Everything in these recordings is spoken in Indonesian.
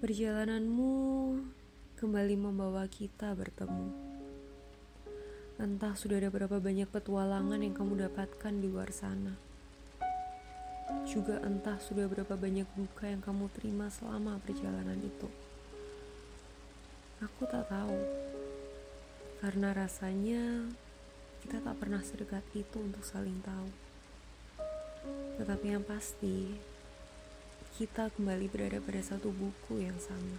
Perjalananmu kembali membawa kita bertemu. Entah sudah ada berapa banyak petualangan yang kamu dapatkan di luar sana. Juga entah sudah berapa banyak duka yang kamu terima selama perjalanan itu. Aku tak tahu. Karena rasanya kita tak pernah sedekat itu untuk saling tahu. Tetapi yang pasti, kita kembali berada pada satu buku yang sama.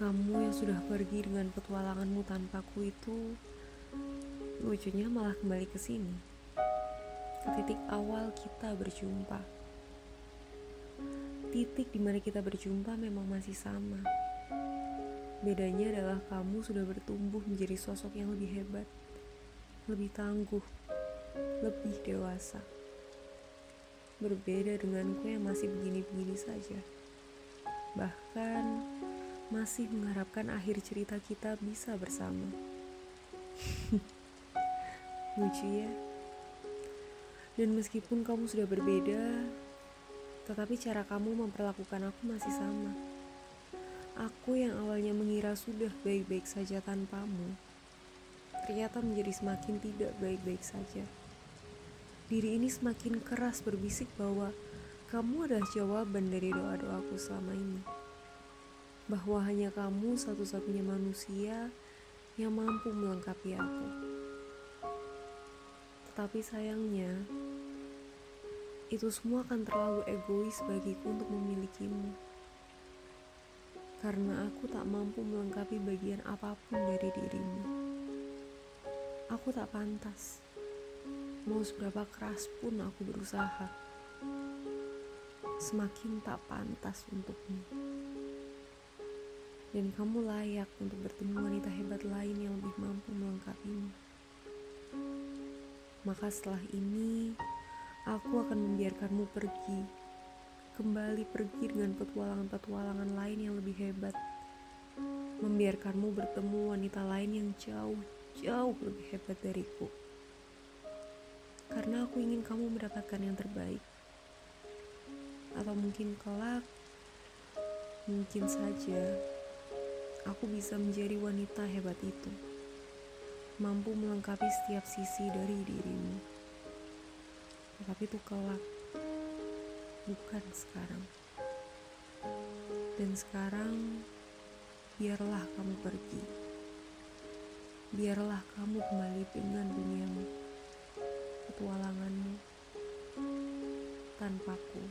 Kamu yang sudah pergi dengan petualanganmu tanpaku itu, lucunya malah kembali ke sini, ke titik awal kita berjumpa. Titik di mana kita berjumpa memang masih sama. Bedanya adalah kamu sudah bertumbuh menjadi sosok yang lebih hebat, lebih tangguh, lebih dewasa berbeda denganku yang masih begini-begini saja. Bahkan masih mengharapkan akhir cerita kita bisa bersama. Lucu ya. Dan meskipun kamu sudah berbeda, tetapi cara kamu memperlakukan aku masih sama. Aku yang awalnya mengira sudah baik-baik saja tanpamu, ternyata menjadi semakin tidak baik-baik saja diri ini semakin keras berbisik bahwa kamu adalah jawaban dari doa-doaku selama ini. Bahwa hanya kamu satu-satunya manusia yang mampu melengkapi aku. Tetapi sayangnya, itu semua akan terlalu egois bagiku untuk memilikimu. Karena aku tak mampu melengkapi bagian apa pun dari dirimu. Aku tak pantas Mau seberapa keras pun aku berusaha, semakin tak pantas untukmu. Dan kamu layak untuk bertemu wanita hebat lain yang lebih mampu melengkapimu. Maka setelah ini, aku akan membiarkanmu pergi, kembali pergi dengan petualangan-petualangan lain yang lebih hebat. Membiarkanmu bertemu wanita lain yang jauh, jauh lebih hebat dariku karena aku ingin kamu mendapatkan yang terbaik. Atau mungkin kelak, mungkin saja aku bisa menjadi wanita hebat itu, mampu melengkapi setiap sisi dari dirimu. Tetapi itu kelak, bukan sekarang. Dan sekarang, biarlah kamu pergi. Biarlah kamu kembali dengan duniamu petualanganmu tanpaku.